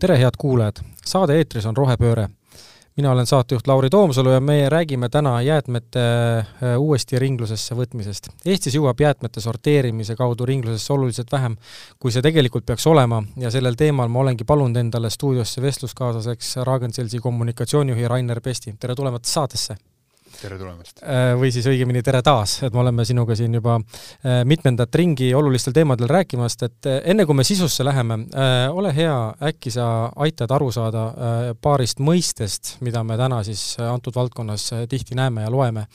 tere, head kuulajad! saade eetris on Rohepööre. mina olen saatejuht Lauri Toomsalu ja meie räägime täna jäätmete äh, uuesti ringlusesse võtmisest. Eestis jõuab jäätmete sorteerimise kaudu ringlusesse oluliselt vähem, kui see tegelikult peaks olema ja sellel teemal ma olengi palunud endale stuudiosse vestluskaaslaseks Ragn-Sellsi kommunikatsioonijuhi Rainer Pesti. tere tulemast saatesse! Tere tulemast! Äh, või siis õigemini tere taas, et me oleme sinuga siin juba äh, mitmendat ringi olulistel teemadel rääkimast, et äh, enne kui me sisusse läheme, ole hea, äkki sa aitad aru saada paarist mõistest, mida me täna siis antud valdkonnas tihti näeme ja loeme.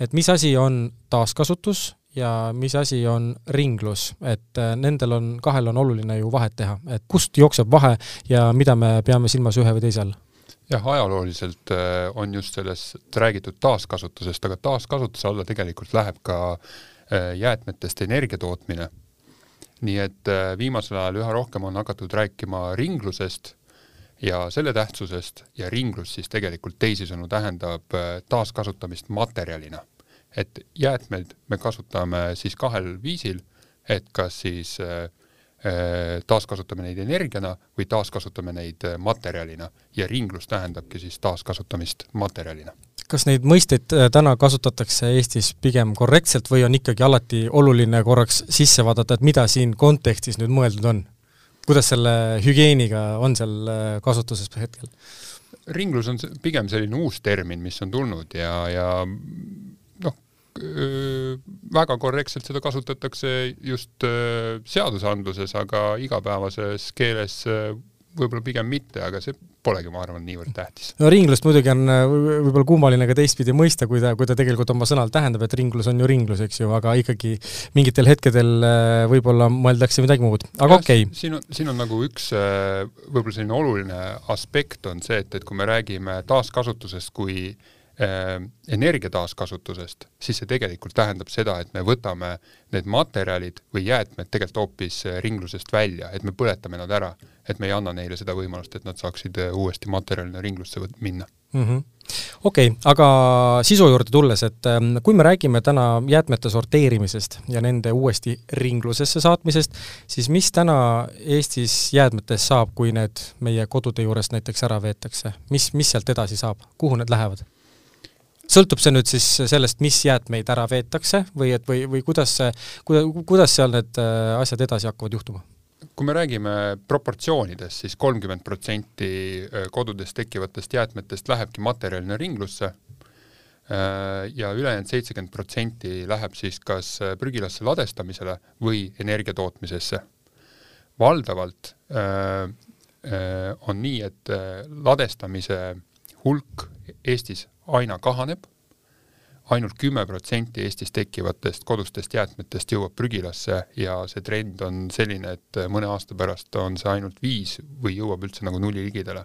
et mis asi on taaskasutus ja mis asi on ringlus, et nendel on, kahel on oluline ju vahet teha, et kust jookseb vahe ja mida me peame silmas ühe või teise all jah, ajalooliselt äh, on just sellest räägitud taaskasutusest, aga taaskasutuse alla tegelikult läheb ka äh, jäätmetest energia tootmine. nii et äh, viimasel ajal üha rohkem on hakatud rääkima ringlusest ja selle tähtsusest ja ringlus siis tegelikult teisisõnu tähendab taaskasutamist materjalina. et jäätmeid me kasutame siis kahel viisil, et kas siis äh, taaskasutame neid energiana või taaskasutame neid äh, materjalina ja ringlus tähendabki siis taaskasutamist materjalina. kas neid mõisteid äh, täna kasutatakse Eestis pigem korrektselt või on ikkagi alati oluline korraks sisse vaadata, et mida siin kontekstis nüüd mõeldud on? kuidas selle hügieeniga on seal kasutuses hetkel? ringlus on pigem selline uus termin, mis on tulnud ja, ja väga korrektselt seda kasutatakse just seadusandluses, aga igapäevases keeles võib-olla pigem mitte, aga see polegi, ma arvan, niivõrd tähtis. no ringlust muidugi on võib-olla kummaline ka teistpidi mõista, kui ta, kui ta tegelikult oma sõnalt tähendab, et ringlus on ju ringlus, eks ju, aga ikkagi mingitel hetkedel võib-olla mõeldakse midagi muud, aga okei okay.. siin on, siin on nagu üks võib-olla selline oluline aspekt on see, et, et kui me räägime taaskasutusest kui äh, Äh, energia taaskasutusest, siis see tegelikult tähendab seda, et me võtame need materjalid või jäätmed tegelikult hoopis äh, ringlusest välja, et me põletame nad ära, et me ei anna neile seda võimalust, et nad saaksid äh, uuesti materjalina ringlusse minna mm. -hmm okei okay,, aga sisu juurde tulles, et ähm, kui me räägime täna jäätmete sorteerimisest ja nende uuesti ringlusesse saatmisest, siis mis täna Eestis jäätmetest saab, kui need meie kodude juurest näiteks ära veetakse, mis, mis sealt edasi saab, kuhu need lähevad? Sõltub see nüüd siis sellest, mis jäätmeid ära veetakse või et või, või kuidas see, kuidas, seal need äh, asjad edasi hakkavad juhtuma? kui me räägime proportsioonidest, siis kolmkümmend protsenti äh, kodudes tekkivatest jäätmetest lähebki materjalina ringlusse äh, ja ülejäänud seitsekümmend protsenti läheb siis kas prügilasse ladestamisele või energia tootmisesse. valdavalt on nii, et ladestamise hulk Eestis aina kahaneb ainult kümme protsenti Eestis tekkivatest kodustest jäätmetest jõuab prügilasse ja see trend on selline, et mõne aasta pärast on see ainult viis või jõuab üldse nagu nulli ligidale.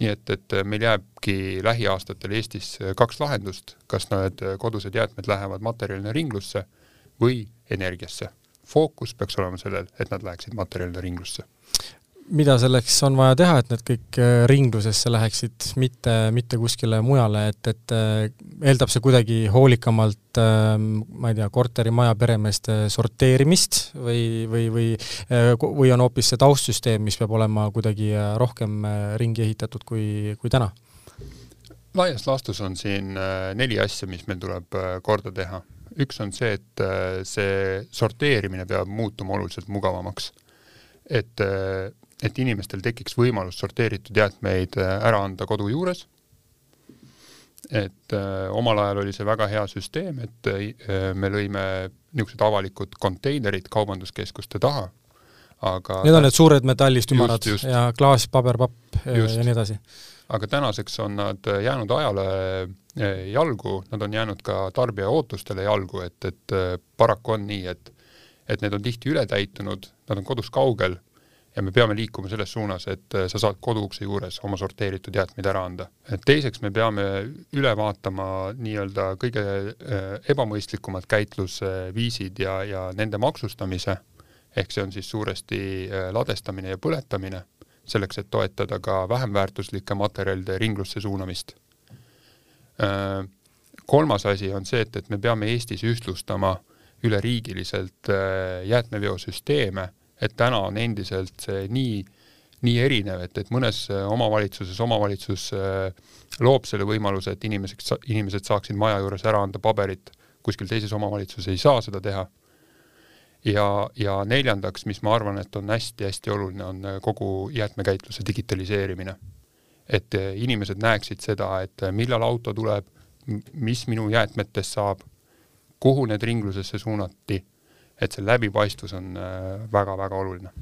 nii et, et meil jääbki lähiaastatel Eestis kaks lahendust, kas need kodused jäätmed lähevad materjalina ringlusse või energiasse. fookus peaks olema sellel, et nad läheksid materjalina ringlusse mida selleks on vaja teha, et need kõik äh, ringlusesse läheksid, mitte, mitte kuskile mujale, et, et äh, eeldab see kuidagi hoolikamalt ähm, ma ei tea, korterimaja peremeeste sorteerimist või, või, või äh, või on hoopis see taustsüsteem, mis peab olema kuidagi rohkem ringi ehitatud kui, kui täna? laias laastus on siin neli asja, mis meil tuleb korda teha. üks on see, et see sorteerimine peab muutuma oluliselt mugavamaks. et et inimestel tekiks võimalus sorteeritud jäätmeid äh, ära anda kodu juures. et äh, omal ajal oli see väga hea süsteem, et äh, me lõime niisugused avalikud konteinerid kaubanduskeskuste taha, aga Need on need suured metallist ümarad just, just. ja klaas, paber, papp ja, ja nii edasi. aga tänaseks on nad jäänud ajale äh, jalgu, nad on jäänud ka tarbija ootustele jalgu, et, et äh, paraku on nii, et et need on tihti ületäitunud, nad on kodus kaugel ja me peame liikuma selles suunas, et äh, sa saad koduukse juures oma sorteeritud jäätmeid ära anda. teiseks me peame üle vaatama nii-öelda kõige äh, ebamõistlikumad käitlusviisid ja, ja nende maksustamise, ehk see on siis suuresti äh, ladestamine ja põletamine, selleks, et toetada ka vähem väärtuslike materjalide ringlusse suunamist. kolmas asi on see, et, et me peame Eestis ühtlustama üleriigiliselt jäätmeveosüsteeme et täna on endiselt see nii nii erinev, et, et mõnes omavalitsuses omavalitsus loob selle võimaluse, et inimesed, inimesed saaksid maja juures ära anda paberit, kuskil teises omavalitsuses ei saa seda teha. ja, ja neljandaks, mis ma arvan, et on hästi-hästi oluline, on kogu jäätmekäitluse digitaliseerimine. et inimesed näeksid seda, et millal auto tuleb, mis minu jäätmetest saab, kuhu need ringlusesse suunati, et see läbipaistvus on väga-väga oluline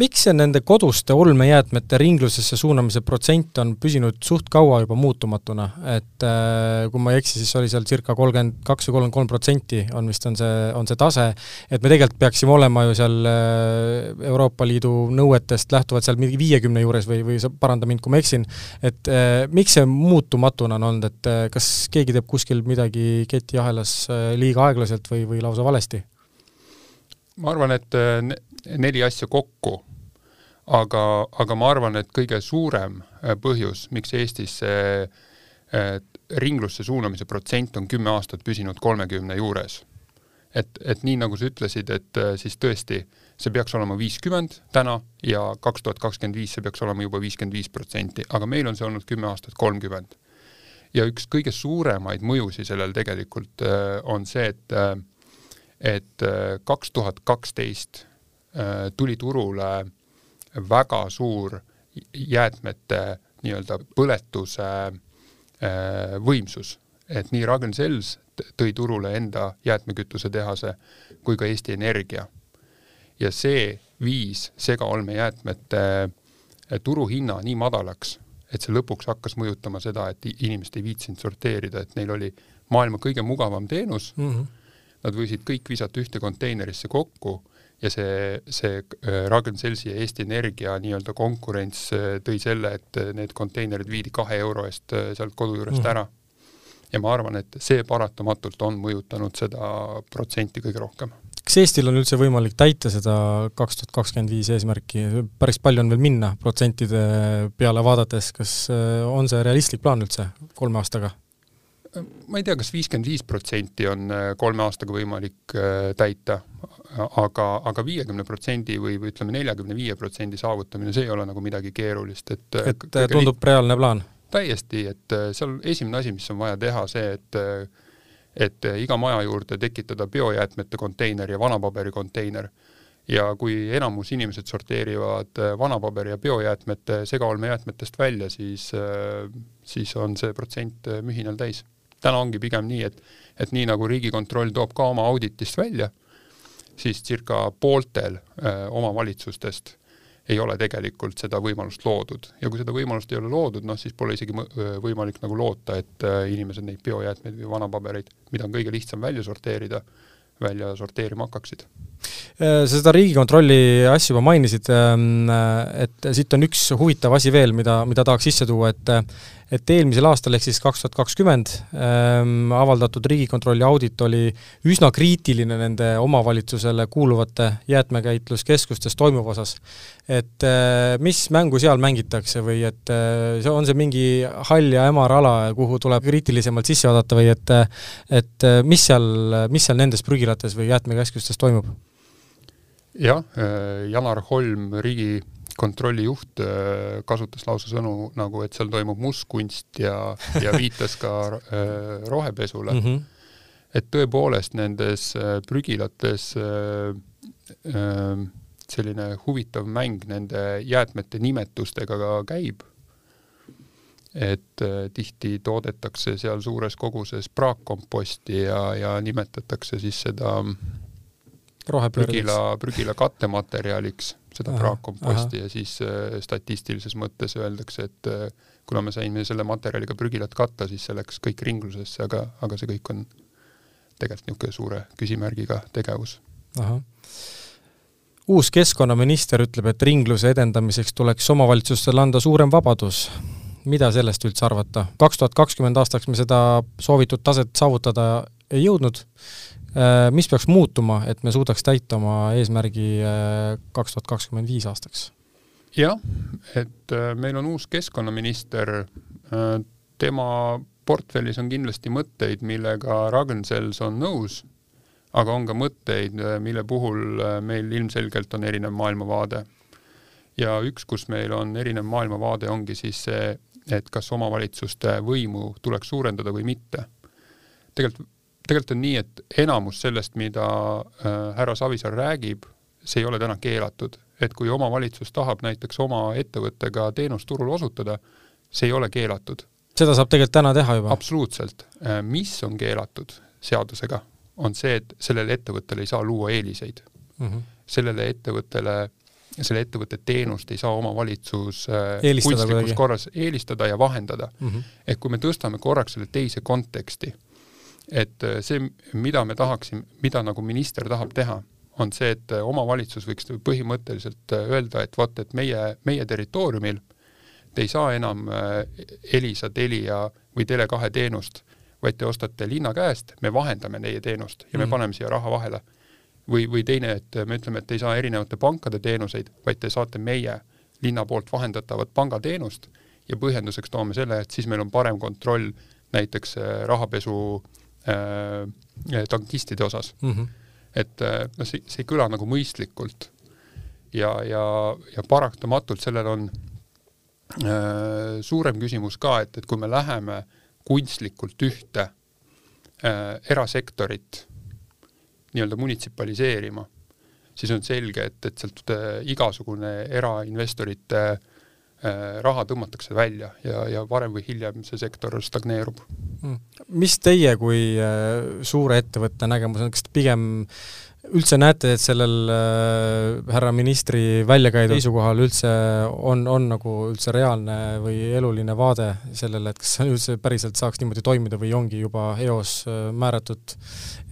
miks see nende koduste olmejäätmete ringlusesse suunamise protsent on püsinud suht kaua juba muutumatuna, et äh, kui ma ei eksi, siis oli seal circa kolmkümmend kaks või kolmkümmend kolm protsenti on vist, on see, on see tase, et me tegelikult peaksime olema ju seal äh, Euroopa Liidu nõuetest lähtuvalt seal mingi viiekümne juures või, või sa paranda mind, kui ma eksin, et äh, miks see muutumatuna on olnud, et kas keegi teeb kuskil midagi ketiahelas liiga aeglaselt või, või lausa valesti? Ma arvan, et äh, neli asja kokku. aga, aga ma arvan, et kõige suurem äh, põhjus, miks Eestis see äh, ringlusse suunamise protsent on kümme aastat püsinud kolmekümne juures. et, et nii nagu sa ütlesid, et siis tõesti, see peaks olema viiskümmend täna ja kaks tuhat kakskümmend viis see peaks olema juba viiskümmend viis protsenti, aga meil on see olnud kümme aastat kolmkümmend. ja üks kõige suuremaid mõjusi sellel tegelikult on see, et et kaks tuhat kaksteist Äh, tuli turule väga suur jäätmete nii-öelda põletuse äh, võimsus, et nii Ragn-Sells tõi turule enda jäätmekütusetehase kui ka Eesti Energia. ja see viis segaolmejäätmete äh, turuhinna nii madalaks, et see lõpuks hakkas mõjutama seda, et inimesed ei viitsinud sorteerida, et neil oli maailma kõige mugavam teenus mm, -hmm. Nad võisid kõik visata ühte konteinerisse kokku ja see, see äh, Ragn-Sellsi ja Eesti Energia nii-öelda konkurents äh, tõi selle, et äh, need konteinerid viidi kahe euro eest sealt kodu juurest mm. ära. ja ma arvan, et see paratamatult on mõjutanud seda protsenti kõige rohkem. kas Eestil on üldse võimalik täita seda kaks tuhat kakskümmend viis eesmärki, päris palju on veel minna protsentide peale vaadates, kas on see realistlik plaan üldse kolme aastaga? Ma ei tea kas, kas viiskümmend viis protsenti on kolme aastaga võimalik täita, aga, aga viiekümne protsendi või, või ütleme, neljakümne viie protsendi saavutamine, see ei ole nagu midagi keerulist, et et tundub liit... reaalne plaan? täiesti, et äh, seal esimene asi, mis on vaja teha, see, et äh, et äh, iga maja juurde tekitada biojäätmete konteiner ja vanapaberi konteiner. ja kui enamus inimesed sorteerivad vanapaberi ja biojäätmete segaolmejäätmetest välja, siis, siis on see protsent mühinal täis. Täna ongi pigem nii, et, et nii nagu Riigikontroll toob ka oma auditist välja siis circa pooltel äh, omavalitsustest ei ole tegelikult seda võimalust loodud. Ja kui seda võimalust ei ole loodud, noh siis pole isegi võimalik nagu loota, et äh, inimesed neid biojäätmeid või vanapabereid, mida on kõige lihtsam välja sorteerida, välja sorteerima hakkaksid. Äh, sa seda Riigikontrolli asja juba mainisid, ähm, et siit on üks huvitav asi veel, mida, mida tahaks sisse tuua, et et eelmisel aastal, ehk siis kaks tuhat kakskümmend, ähm, avaldatud Riigikontrolli audit oli üsna kriitiline nende omavalitsusele kuuluvate jäätmekäitluskeskustes toimuva osas. et äh, mis mängu seal mängitakse või et äh, see on see mingi hall ja hämar ala, kuhu tuleb kriitilisemalt sisse vaadata või et et mis seal, mis seal nendes prügilates või jäätmekeskustes toimub? jah, äh, Janar Holm, Riigikontrolli juht, äh, kasutas lausa sõnu nagu, et seal toimub mustkunst ja, ja viitas ka äh, rohepesule mm. -hmm. et tõepoolest nendes prügilates selline huvitav mäng nende jäätmete nimetustega ka käib. et tihti toodetakse seal suures koguses praakkomposti ja, ja nimetatakse siis seda prügila, prügila kattematerjaliks, seda praakkomposti ja siis äh, statistilises mõttes öeldakse, et äh, kuna me saime selle materjaliga prügilat katta, siis see läks kõik ringlusesse, aga, aga see kõik on tegelikult niisugune suure küsimärgiga tegevus. uus keskkonnaminister ütleb, et ringluse edendamiseks tuleks omavalitsustele anda suurem vabadus. mida sellest üldse arvata? kaks tuhat kakskümmend aastaks me seda soovitud taset saavutada ei jõudnud mis peaks muutuma, et me suudaks täita oma eesmärgi äh, kaks tuhat kakskümmend viis aastaks? jah, et äh, meil on uus keskkonnaminister, tema portfellis on kindlasti mõtteid, millega Ragn-Sells on nõus, aga on ka mõtteid, mille puhul meil ilmselgelt on erinev maailmavaade. ja üks, kus meil on erinev maailmavaade, ongi siis see, et kas omavalitsuste võimu tuleks suurendada või mitte. tegelikult, tegelikult on nii, et enamus sellest, mida äh, härra Savisaar räägib, see ei ole täna keelatud, et kui omavalitsus tahab näiteks oma ettevõttega teenust turul osutada, see ei ole keelatud. seda saab tegelikult täna teha juba? absoluutselt. Äh, mis on keelatud seadusega, on see, et sellele ettevõttele ei saa luua eeliseid mm. -hmm. sellele ettevõttele selle ettevõtte teenust ei saa omavalitsus äh, kunstlikus korras eelistada ja vahendada mm. -hmm. et kui me tõstame korraks selle teise konteksti, et äh, see, mida me tahaksime, mida nagu minister tahab teha, on see, et äh, omavalitsus võiks põhimõtteliselt öelda, et vot, et meie, meie territooriumil te ei saa enam Elisa, Telia või Tele2 teenust, vaid te ostate linna käest, me vahendame teie teenust ja me mm paneme siia raha vahele. Või, või teine, et me ütleme, et ei saa erinevate pankade teenuseid, vaid te saate meie linna poolt vahendatavat pangateenust ja põhjenduseks toome selle, et siis meil on parem kontroll näiteks äh, rahapesu äh, tankistide osas mm. -hmm. et äh, noh, see, see ei kõla nagu mõistlikult. ja, ja, ja paratamatult sellel on äh, suurem küsimus ka, et, et kui me läheme kunstlikult ühte äh, erasektorit nii-öelda munitsipaliseerima, siis on selge, et, et sealt äh, igasugune erainvestorite äh, raha tõmmatakse välja ja, ja varem või hiljem see sektor stagneerub. Hmm. mis teie kui äh, suure ettevõtte nägemus on, kas te pigem üldse näete, et sellel äh, härra ministri välja käidud seisukohal üldse on, on nagu üldse reaalne või eluline vaade sellele, et kas üldse päriselt saaks niimoodi toimida või ongi juba eos äh, määratud,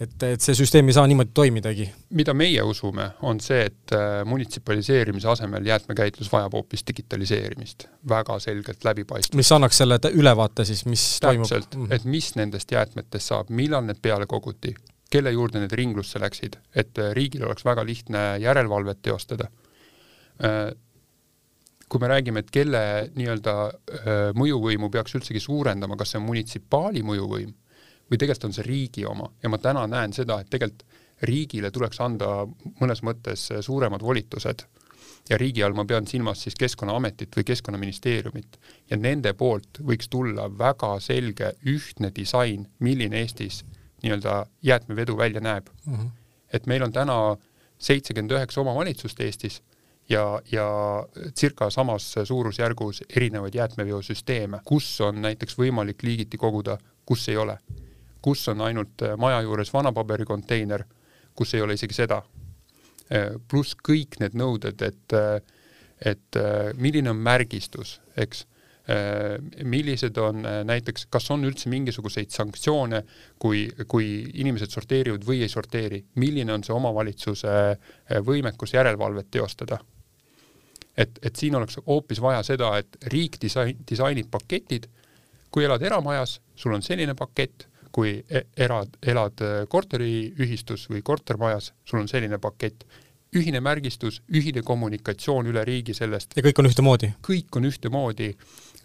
et, et see süsteem ei saa niimoodi toimidagi? mida meie usume, on see, et äh, munitsipaliseerimise asemel jäätmekäitlus vajab hoopis digitaliseerimist, väga selgelt läbipaistvust. mis annaks selle ülevaate siis, mis täpselt, toimub? et mis nendest jäätmetest saab, millal need peale koguti kelle juurde need ringlusse läksid, et äh, riigil oleks väga lihtne järelevalvet teostada. Äh, kui me räägime, et kelle nii-öelda äh, mõjuvõimu peaks üldsegi suurendama, kas see on munitsipaali mõjuvõim või tegelikult on see riigi oma ja ma täna näen seda, et tegelikult riigile tuleks anda mõnes mõttes suuremad volitused ja riigi all ma pean silmas siis Keskkonnaametit või Keskkonnaministeeriumit ja nende poolt võiks tulla väga selge ühtne disain, milline Eestis nii-öelda jäätmevedu välja näeb mm. -hmm. et meil on täna seitsekümmend üheksa omavalitsust Eestis ja, ja circa samas suurusjärgus erinevaid jäätmeveosüsteeme, kus on näiteks võimalik liigiti koguda, kus ei ole. kus on ainult maja juures vana paberikonteiner, kus ei ole isegi seda. pluss kõik need nõuded, et, et milline on märgistus, eks Äh, millised on äh, näiteks, kas on üldse mingisuguseid sanktsioone, kui, kui inimesed sorteerivad või ei sorteeri, milline on see omavalitsuse äh, võimekus järelevalvet teostada? et, et siin oleks hoopis vaja seda, et riik disain, disainib paketid, kui elad eramajas, sul on selline pakett, kui e-, elad, elad korteriühistus või kortermajas, sul on selline pakett ühine märgistus, ühine kommunikatsioon üle riigi sellest. ja kõik on ühtemoodi? kõik on ühtemoodi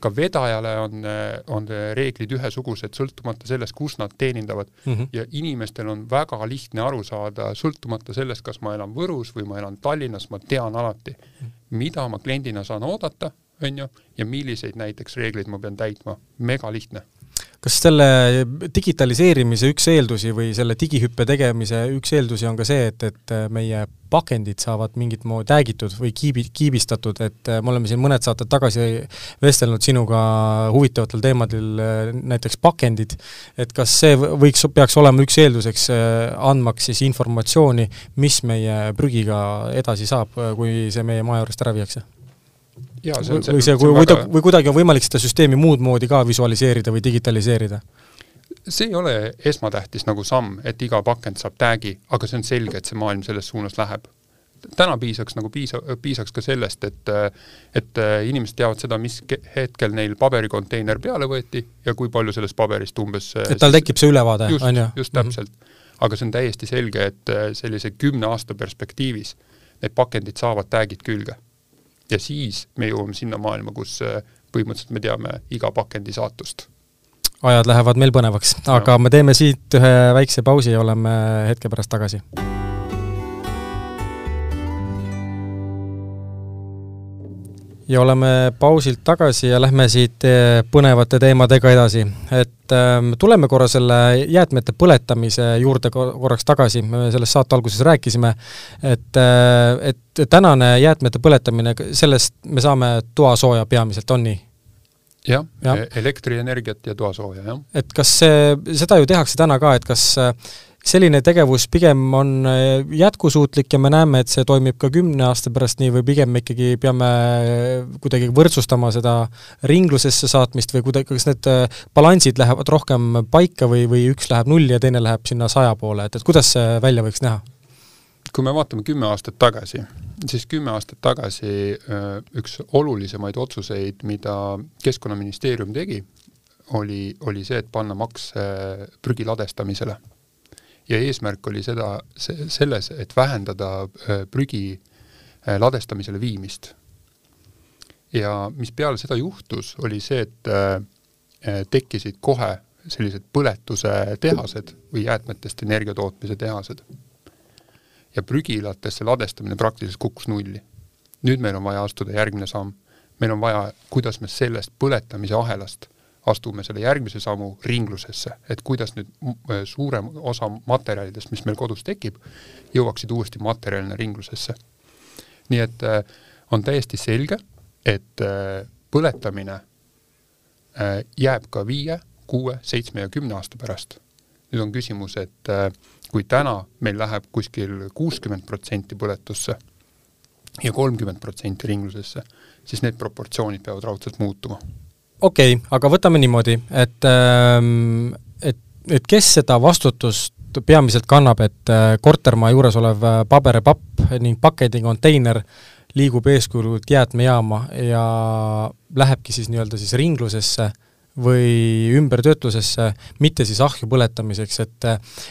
ka vedajale on, on reeglid ühesugused, sõltumata sellest, kus nad teenindavad mm. -hmm. ja inimestel on väga lihtne aru saada, sõltumata sellest, kas ma elan Võrus või ma elan Tallinnas, ma tean alati, mida ma kliendina saan oodata, on ju, ja milliseid näiteks reegleid ma pean täitma, megalihtne kas selle digitaliseerimise üks eeldusi või selle digihüppe tegemise üks eeldusi on ka see, et, et meie pakendid saavad mingit moodi täägitud või kiibi, kiibistatud, et me oleme siin mõned saated tagasi vestelnud sinuga huvitavatel teemadel, näiteks pakendid, et kas see võiks, peaks olema üks eelduseks, andmaks siis informatsiooni, mis meie prügiga edasi saab, kui see meie maja juurest ära viiakse? Jaa, see on või see, või, väga... või kuidagi on võimalik seda süsteemi muud moodi ka visualiseerida või digitaliseerida? see ei ole esmatähtis nagu samm, et iga pakend saab tag'i, aga see on selge, et see maailm selles suunas läheb. täna piisaks nagu piisa, piisaks ka sellest, et et inimesed teavad seda, mis hetkel neil paberikonteiner peale võeti ja kui palju sellest paberist umbes et tal tekib see ülevaade, on ju? just täpselt mm. -hmm. aga see on täiesti selge, et sellise kümne aasta perspektiivis need pakendid saavad tag'id külge ja siis me jõuame sinna maailma, kus äh, põhimõtteliselt me teame iga pakendi saatust. ajad lähevad meil põnevaks, aga me teeme siit ühe väikse pausi ja oleme hetke pärast tagasi ja oleme pausilt tagasi ja lähme siit eh, põnevate teemadega edasi. et äh, tuleme korra selle jäätmete põletamise juurde korraks tagasi, me sellest saate alguses rääkisime, et äh,, et tänane jäätmete põletamine, sellest me saame toasooja peamiselt, on nii? jah ja. ja., elektrienergiat ja toasooja, jah. et kas see, seda ju tehakse täna ka, et kas äh, selline tegevus pigem on äh, jätkusuutlik ja me näeme, et see toimib ka kümne aasta pärast nii või pigem me ikkagi peame äh, kuidagi võrdsustama seda ringlusesse saatmist või kuidagi, kas need äh, balansid lähevad rohkem paika või, või üks läheb nulli ja teine läheb sinna saja poole, et, et kuidas see välja võiks näha? kui me vaatame kümme aastat tagasi, siis kümme aastat tagasi üks olulisemaid otsuseid, mida Keskkonnaministeerium tegi, oli, oli see, et panna maks prügi ladestamisele ja eesmärk oli seda, selles, et vähendada äh, prügi äh, ladestamisele viimist. ja mis peale seda juhtus, oli see, et äh, tekkisid kohe sellised põletuse tehased või jäätmetest energia tootmise tehased. ja prügilatesse ladestamine praktiliselt kukkus nulli. nüüd meil on vaja astuda järgmine samm. meil on vaja, kuidas me sellest põletamise ahelast astume selle järgmise sammu ringlusesse, et kuidas nüüd äh, suurem osa materjalidest, mis meil kodus tekib, jõuaksid uuesti materjalina ringlusesse. nii et äh, on täiesti selge, et äh, põletamine jääb ka viie, kuue, seitsme ja kümne aasta pärast. nüüd on küsimus, et kui täna meil läheb kuskil kuuskümmend protsenti põletusse ja kolmkümmend protsenti ringlusesse, siis need proportsioonid peavad raudselt muutuma okei okay,, aga võtame niimoodi, et, ähm, et, et kes seda vastutust peamiselt kannab, et äh, kortermaa juures olev äh, paberpapp ning pakendikontseiner liigub eeskujult jäätmejaama ja lähebki siis nii-öelda siis ringlusesse või ümbertöötlusesse, mitte siis ahju põletamiseks, et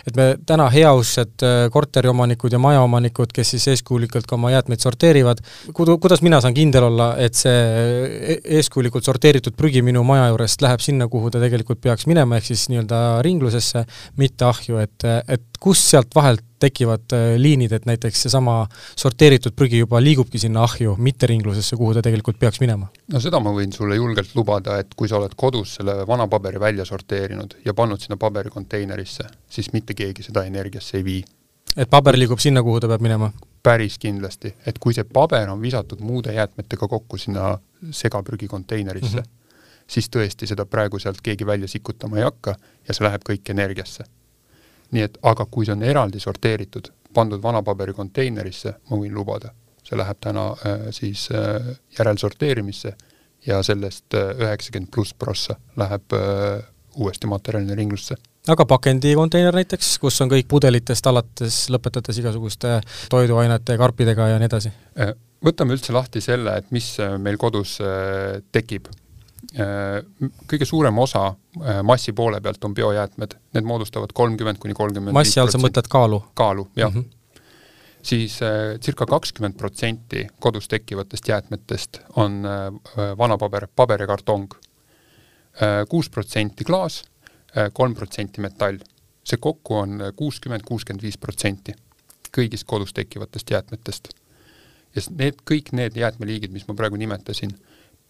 et me täna heausksed äh, korteriomanikud ja majaomanikud, kes siis eeskujulikult ka oma jäätmeid sorteerivad, kudu-, kuidas mina saan kindel olla, et see e-, eeskujulikult sorteeritud prügi minu maja juurest läheb sinna, kuhu ta tegelikult peaks minema, ehk siis nii-öelda ringlusesse, mitte ahju, et, et kust sealt vahelt tekivad äh, liinid, et näiteks seesama sorteeritud prügi juba liigubki sinna ahju, mitte ringlusesse, kuhu ta tegelikult peaks minema? no seda ma võin sulle julgelt lubada, et kui sa oled kodus selle vana paberi välja sorteerinud ja pannud sinna paberikonteinerisse, siis mitte keegi seda energiasse ei vii. et paber liigub sinna, kuhu ta peab minema? päris kindlasti, et kui see paber on visatud muude jäätmetega kokku sinna segaprügikonteinerisse mm, -hmm. siis tõesti seda praegu sealt keegi välja sikutama ei hakka ja see läheb kõik energiasse nii et aga kui see on eraldi sorteeritud, pandud vanapaberi konteinerisse, ma võin lubada, see läheb täna äh, siis äh, järelsorteerimisse ja sellest äh, üheksakümmend äh, pluss prossa läheb äh, uuesti materjalina ringlusse aga pakendikonteiner näiteks, kus on kõik pudelitest alates, lõpetades igasuguste toiduainete, karpidega ja nii edasi? Äh, võtame üldse lahti selle, et mis meil kodus tekib Äh, kõige suurem osa äh, massi poole pealt on biojäätmed, need moodustavad kolmkümmend kuni kolmkümmend massi all sa mõtled kaalu? kaalu, jah mm. -hmm. siis äh, circa kakskümmend protsenti kodus tekkivatest jäätmetest on vana paber, paber ja kartong. kuus protsenti klaas, kolm protsenti metall. see kokku on kuuskümmend, kuuskümmend viis protsenti kõigist kodus tekkivatest jäätmetest. ja need, kõik need jäätmeliigid, mis ma praegu nimetasin,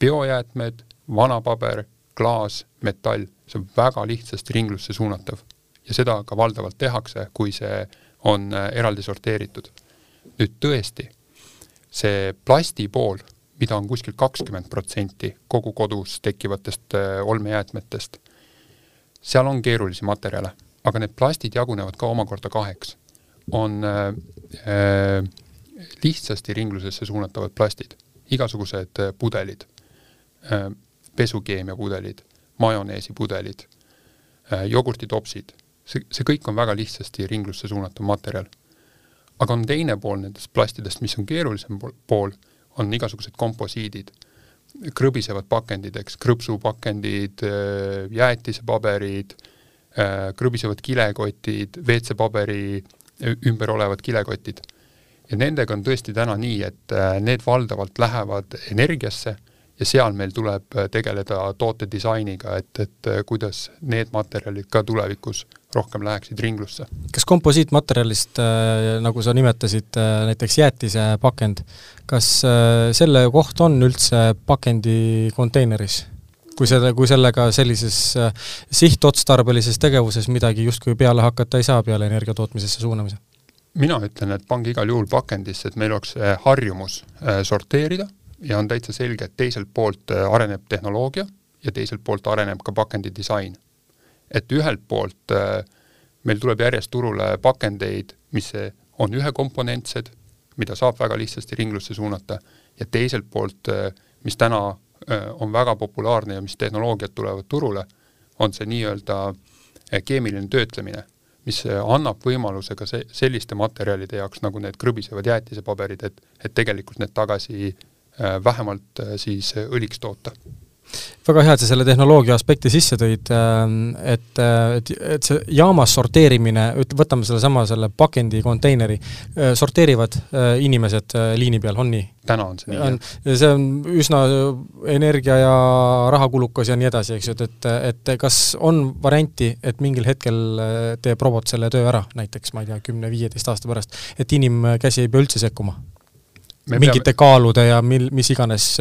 biojäätmed, vana paber, klaas, metall, see on väga lihtsasti ringlusse suunatav. ja seda ka valdavalt tehakse, kui see on äh, eraldi sorteeritud. nüüd tõesti, see plasti pool, mida on kuskil kakskümmend protsenti kogu kodus tekkivatest äh, olmejäätmetest, seal on keerulisi materjale, aga need plastid jagunevad ka omakorda kaheks. on äh, äh, lihtsasti ringlusesse suunatavad plastid, igasugused pudelid äh,, pesukeemiapudelid, majoneesipudelid, äh, jogurtitopsid, see, see kõik on väga lihtsasti ringlusse suunatav materjal. aga on teine pool nendest plastidest, mis on keerulisem pool, on igasugused komposiidid, krõbisevad pakendid, eks, krõpsupakendid, äh, jäätisepaberid, äh, krõbisevad kilekotid, WC-paberi ümber olevad kilekotid. ja nendega on tõesti täna nii, et need valdavalt lähevad energiasse ja seal meil tuleb tegeleda toote disainiga, et, et kuidas need materjalid ka tulevikus rohkem läheksid ringlusse. kas komposiitmaterjalist, nagu sa nimetasid, näiteks jäätisepakend, kas selle koht on üldse pakendi konteineris? kui selle, kui sellega sellises äh, sihtotstarbelises tegevuses midagi justkui peale hakata ei saa peale energia tootmisesse suunamise? mina ütlen, et pange igal juhul pakendisse, et meil oleks äh, harjumus äh, sorteerida ja on täitsa selge, et teiselt poolt areneb tehnoloogia ja teiselt poolt areneb ka pakendi disain. et ühelt poolt meil tuleb järjest turule pakendeid, mis on ühekomponentsed, mida saab väga lihtsasti ringlusse suunata, ja teiselt poolt, mis täna Äh, on väga populaarne ja mis tehnoloogiad tulevad turule, on see nii-öelda äh, keemiline töötlemine, mis äh, annab võimaluse ka see, selliste materjalide jaoks, nagu need krõbisevad jäätisepaberid, et, et tegelikult need tagasi vähemalt siis õliks toota väga hea, et sa selle tehnoloogia aspekti sisse tõid, ähm, et, et, et see jaamas sorteerimine, üt-, võtame sellesama, selle pakendi konteineri, äh, sorteerivad äh, inimesed äh, liini peal, on nii? täna on see nii, jah. see on üsna energia- ja rahakulukas ja nii edasi, eks ju, et, et, et kas on varianti, et mingil hetkel teeb robot selle töö ära, näiteks ma ei tea, kümne-viieteist aasta pärast, et inimkäsi ei pea üldse sekkuma? Me mingite peame... kaalude ja mil, mis iganes,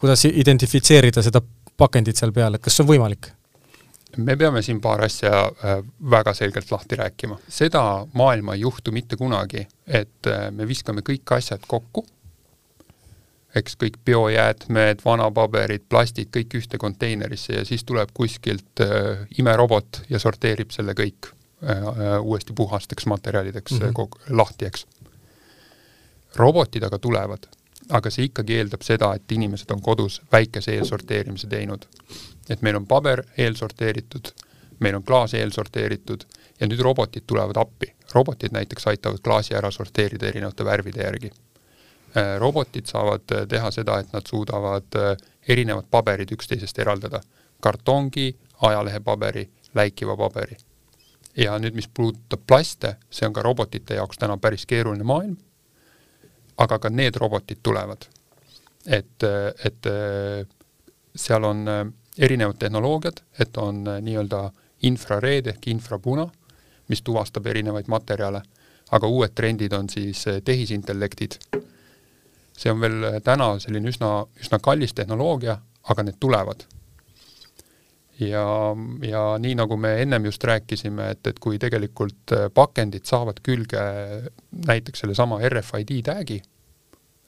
kuidas identifitseerida seda pakendid seal peal, et kas see on võimalik? me peame siin paar asja äh, väga selgelt lahti rääkima. seda maailma ei juhtu mitte kunagi, et äh, me viskame kõik asjad kokku, eks kõik biojäätmed, vanapaberid, plastid, kõik ühte konteinerisse ja siis tuleb kuskilt äh, imerobot ja sorteerib selle kõik uuesti puhasteks materjalideks mm -hmm. lahti, eks. Robotid aga tulevad aga see ikkagi eeldab seda, et inimesed on kodus väikese eelsorteerimise teinud. et meil on paber eelsorteeritud, meil on klaas eelsorteeritud ja nüüd robotid tulevad appi. robotid näiteks aitavad klaasi ära sorteerida erinevate värvide järgi. Äh, robotid saavad äh, teha seda, et nad suudavad äh, erinevad paberid üksteisest eraldada. kartongi, ajalehepaberi, läikiva paberi. ja nüüd, mis puudutab plaste, see on ka robotite jaoks täna päris keeruline maailm aga ka need robotid tulevad. et, et seal on erinevad tehnoloogiad, et on nii-öelda infrared ehk infrapuna, mis tuvastab erinevaid materjale, aga uued trendid on siis tehisintellektid. see on veel täna selline üsna, üsna kallis tehnoloogia, aga need tulevad ja, ja nii, nagu me ennem just rääkisime, et, et kui tegelikult pakendid saavad külge näiteks sellesama RFID tag'i,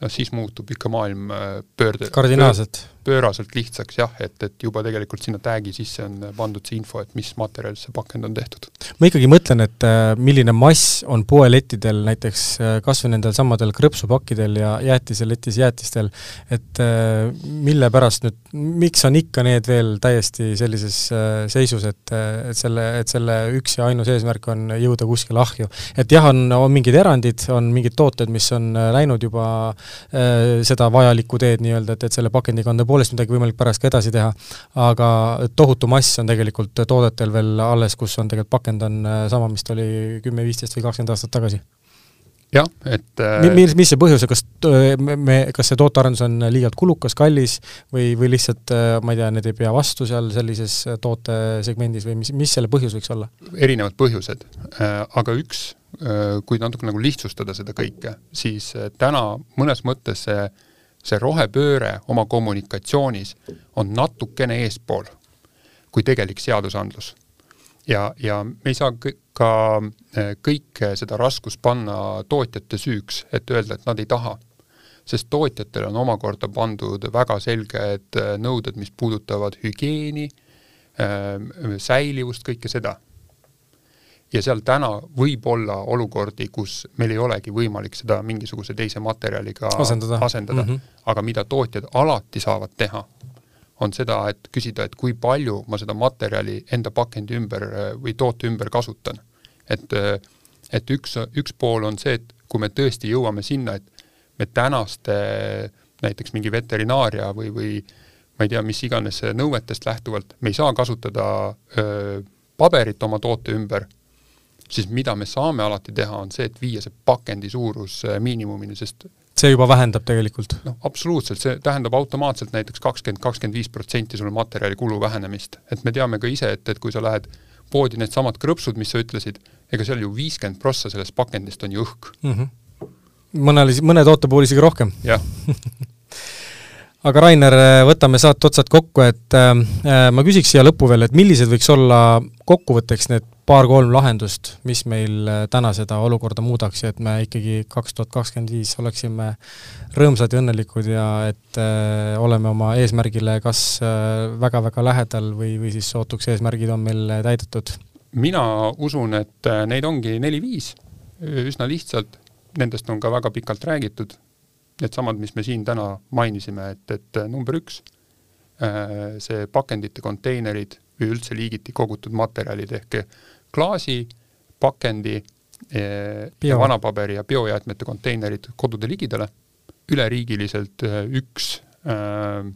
noh siis muutub ikka maailm äh, pöörde kardinaalselt pööraselt lihtsaks jah, et, et juba tegelikult sinna tag'i sisse on pandud see info, et mis materjalist see pakend on tehtud. ma ikkagi mõtlen, et äh, milline mass on poelettidel näiteks äh, kas või nendel samadel krõpsupakkidel ja jäätiseletis jäätistel, et äh, mille pärast nüüd, miks on ikka need veel täiesti sellises seisus, et, et selle, et selle üks ja ainus eesmärk on jõuda kuskile ahju. et jah, on, on mingid erandid, on mingid tooted, mis on läinud juba seda vajalikku teed nii-öelda, et, et selle pakendiga on tõepoolest tõepoolest midagi võimalik pärast ka edasi teha, aga tohutu mass on tegelikult toodetel veel alles, kus on tegelikult pakend on äh, sama, mis ta oli kümme, viisteist või kakskümmend aastat tagasi jah, et äh... mis, mis see põhjus kas me, kas see tootearendus on liialt kulukas, kallis või, või lihtsalt äh, ma ei tea, need ei pea vastu seal sellises tootesegmendis või mis, mis selle põhjus võiks olla? erinevad põhjused, aga üks, kui natuke nagu lihtsustada seda kõike, siis täna mõnes mõttes see see rohepööre oma kommunikatsioonis on natukene eespool kui tegelik seadusandlus. ja, ja me ei saa ka eh, kõike seda raskust panna tootjate süüks, et öelda, et nad ei taha. sest tootjatele on omakorda pandud väga selged eh, nõuded, mis puudutavad hügieeni, säilivust, kõike seda ja seal täna võib olla olukordi, kus meil ei olegi võimalik seda mingisuguse teise materjaliga asendada, asendada. Mm, -hmm. aga mida tootjad alati saavad teha, on seda, et küsida, et kui palju ma seda materjali enda pakendi ümber või toote ümber kasutan. et, et üks, üks pool on see, et kui me tõesti jõuame sinna, et me tänaste näiteks mingi veterinaaria või, või ma ei tea, mis iganes nõuetest lähtuvalt, me ei saa kasutada öö, paberit oma toote ümber siis mida me saame alati teha, on see, et viia see pakendi suurus äh, miinimumini, sest see juba vähendab tegelikult? noh, absoluutselt, see tähendab automaatselt näiteks kakskümmend, kakskümmend viis protsenti sul materjalikulu vähenemist. et me teame ka ise, et, et kui sa lähed poodi needsamad krõpsud, mis sa ütlesid, ega seal ju viiskümmend prossa sellest pakendist on ju õhk mm. -hmm. mõnel, mõne toote puhul isegi rohkem. jah aga Rainer, võtame saate otsad kokku, et äh, ma küsiks siia lõppu veel, et millised võiks olla kokkuvõtteks need paar-kolm lahendust, mis meil äh, täna seda olukorda muudaks ja et me ikkagi kaks tuhat kakskümmend viis oleksime rõõmsad ja õnnelikud ja et äh, oleme oma eesmärgile kas väga-väga äh, lähedal või, või siis sootuks eesmärgid on meil täidetud? mina usun, et äh, neid ongi neli-viis, üsna lihtsalt, nendest on ka väga pikalt räägitud, needsamad, mis me siin täna mainisime, et, et äh, number üks, see pakendite konteinerid või üldse liigiti kogutud materjalid ehk klaasi, pakendi eh, Bio. ja vanapaberi ja biojäätmete konteinerid kodude ligidale, üleriigiliselt üks äh,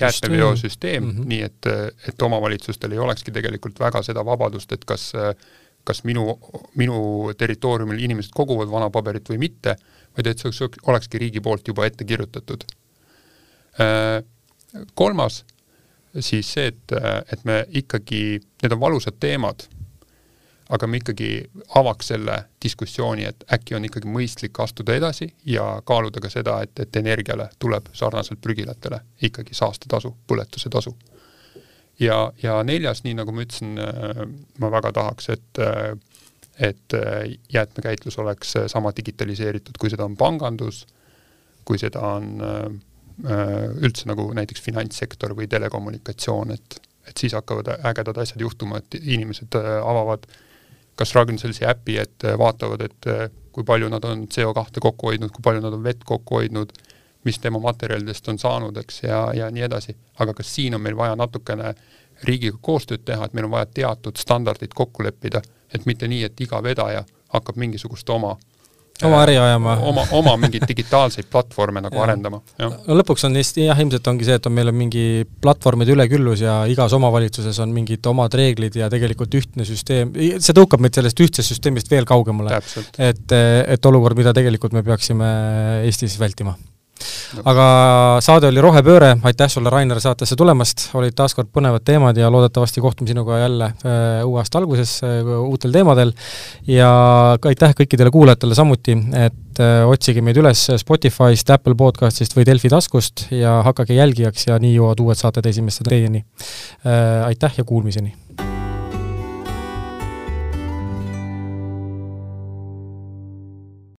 jäätmeveosüsteem mm, -hmm. nii et, et omavalitsustel ei olekski tegelikult väga seda vabadust, et kas kas minu, minu territooriumil inimesed koguvad vanapaberit või mitte, vaid et see olekski riigi poolt juba ette kirjutatud. Kolmas siis see, et, et me ikkagi, need on valusad teemad aga me ikkagi avaks selle diskussiooni, et äkki on ikkagi mõistlik astuda edasi ja kaaluda ka seda, et, et energiale tuleb sarnaselt prügilatele ikkagi saastetasu, põletuse tasu. ja, ja neljas, nii nagu ma ütlesin, äh, ma väga tahaks, et et jäätmekäitlus oleks sama digitaliseeritud, kui seda on pangandus, kui seda on äh, üldse nagu näiteks finantssektor või telekommunikatsioon, et et siis hakkavad ägedad asjad juhtuma, et inimesed äh, avavad äh, kas Ragn-Sellsi äpi, et äh, vaatavad, et äh, kui palju nad on CO2 kokku hoidnud, kui palju nad on vett kokku hoidnud, mis tema materjalidest on saanud, eks, ja, ja nii edasi. aga kas siin on meil vaja natukene riigiga koostööd teha, et meil on vaja teatud standardid kokku leppida, et mitte nii, et iga vedaja hakkab mingisugust oma oma äri ajama. oma, oma mingeid digitaalseid platvorme nagu arendama. no lõpuks on vist jah, ilmselt ongi see, et on, meil on mingi platvormide üleküllus ja igas omavalitsuses on mingid omad reeglid ja tegelikult ühtne süsteem, see tõukab meid sellest ühtsest süsteemist veel kaugemale. et, et olukord, mida tegelikult me peaksime Eestis vältima aga saade oli Rohepööre, aitäh sulle, Rainer, saatesse tulemast, olid taas kord põnevad teemad ja loodetavasti kohtume sinuga jälle äh, uue aasta alguses äh, uutel teemadel ja aitäh kõikidele kuulajatele samuti, et äh, otsige meid üles Spotify'st, Apple podcast'ist või Delfi taskust ja hakake jälgijaks ja nii jõuavad uued saated esimeste teieni. Aitäh ja kuulmiseni!